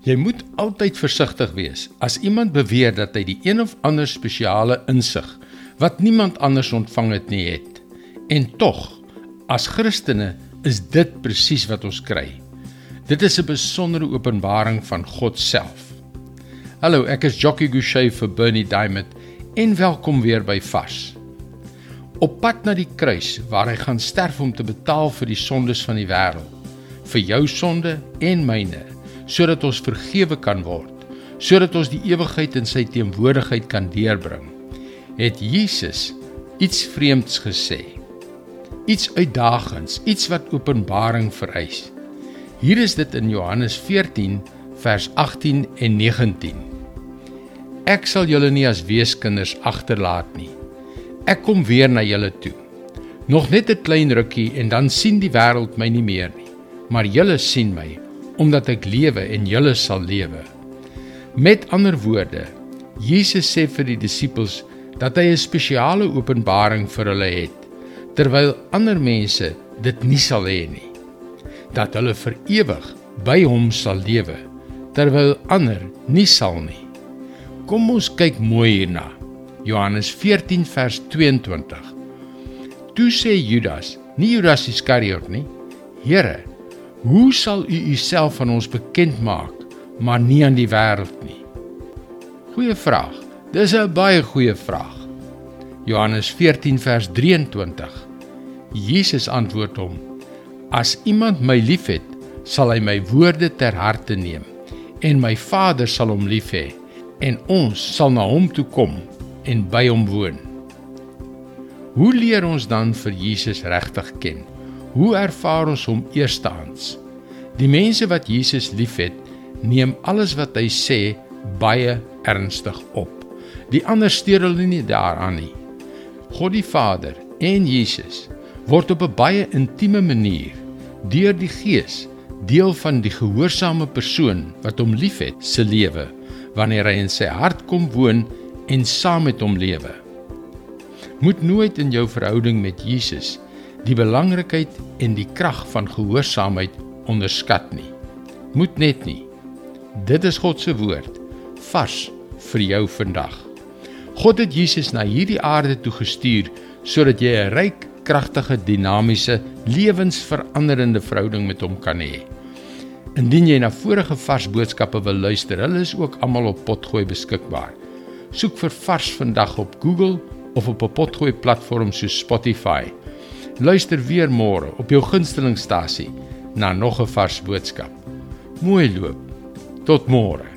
Jy moet altyd versigtig wees as iemand beweer dat hy die een of ander spesiale insig wat niemand anders ontvang het nie het. En tog, as Christene is dit presies wat ons kry. Dit is 'n besondere openbaring van God self. Hallo, ek is Jockey Gouchee vir Bernie Diamond en welkom weer by Vars. Op pad na die kruis waar hy gaan sterf om te betaal vir die sondes van die wêreld, vir jou sonde en myne sodat ons vergewe kan word, sodat ons die ewigheid in sy teenwoordigheid kan deurbring. Het Jesus iets vreemds gesê? Iets uitdagends, iets wat openbaring vereis. Hier is dit in Johannes 14 vers 18 en 19. Ek sal julle nie as weeskinders agterlaat nie. Ek kom weer na julle toe. Nog net 'n klein rukkie en dan sien die wêreld my nie meer nie, maar julle sien my omdat ek lewe en julle sal lewe. Met ander woorde, Jesus sê vir die disippels dat hy 'n spesiale openbaring vir hulle het terwyl ander mense dit nie sal hê nie. Dat hulle vir ewig by hom sal lewe terwyl ander nie sal nie. Kom ons kyk mooi hierna. Johannes 14 vers 22. Toe sê Judas, nie Judas Iskariot nie, Here, Hoe sal u uself aan ons bekend maak, maar nie aan die wêreld nie? Goeie vraag. Dis 'n baie goeie vraag. Johannes 14 vers 23. Jesus antwoord hom: As iemand my liefhet, sal hy my woorde ter harte neem, en my Vader sal hom lief hê, en ons sal na hom toe kom en by hom woon. Hoe leer ons dan vir Jesus regtig ken? Hoe ervaar ons hom eerstehands? Die mense wat Jesus liefhet, neem alles wat hy sê baie ernstig op. Die ander steur hulle nie daaraan nie. God die Vader en Jesus word op 'n baie intieme manier deur die Gees deel van die gehoorsame persoon wat hom liefhet se lewe wanneer hy in sy hart kom woon en saam met hom lewe. Moet nooit in jou verhouding met Jesus die belangrikheid en die krag van gehoorsaamheid onderskat nie. Moet net nie. Dit is God se woord vars vir jou vandag. God het Jesus na hierdie aarde toe gestuur sodat jy 'n ryk, kragtige, dinamiese, lewensveranderende verhouding met hom kan hê. Indien jy na vorige vars boodskappe wil luister, hulle is ook almal op Potgooi beskikbaar. Soek vir Vars vandag op Google of op 'n Potgooi platform soos Spotify. Luister weer môre op jou gunstelingstasie na nog 'n vars boodskap. Mooi loop. Tot môre.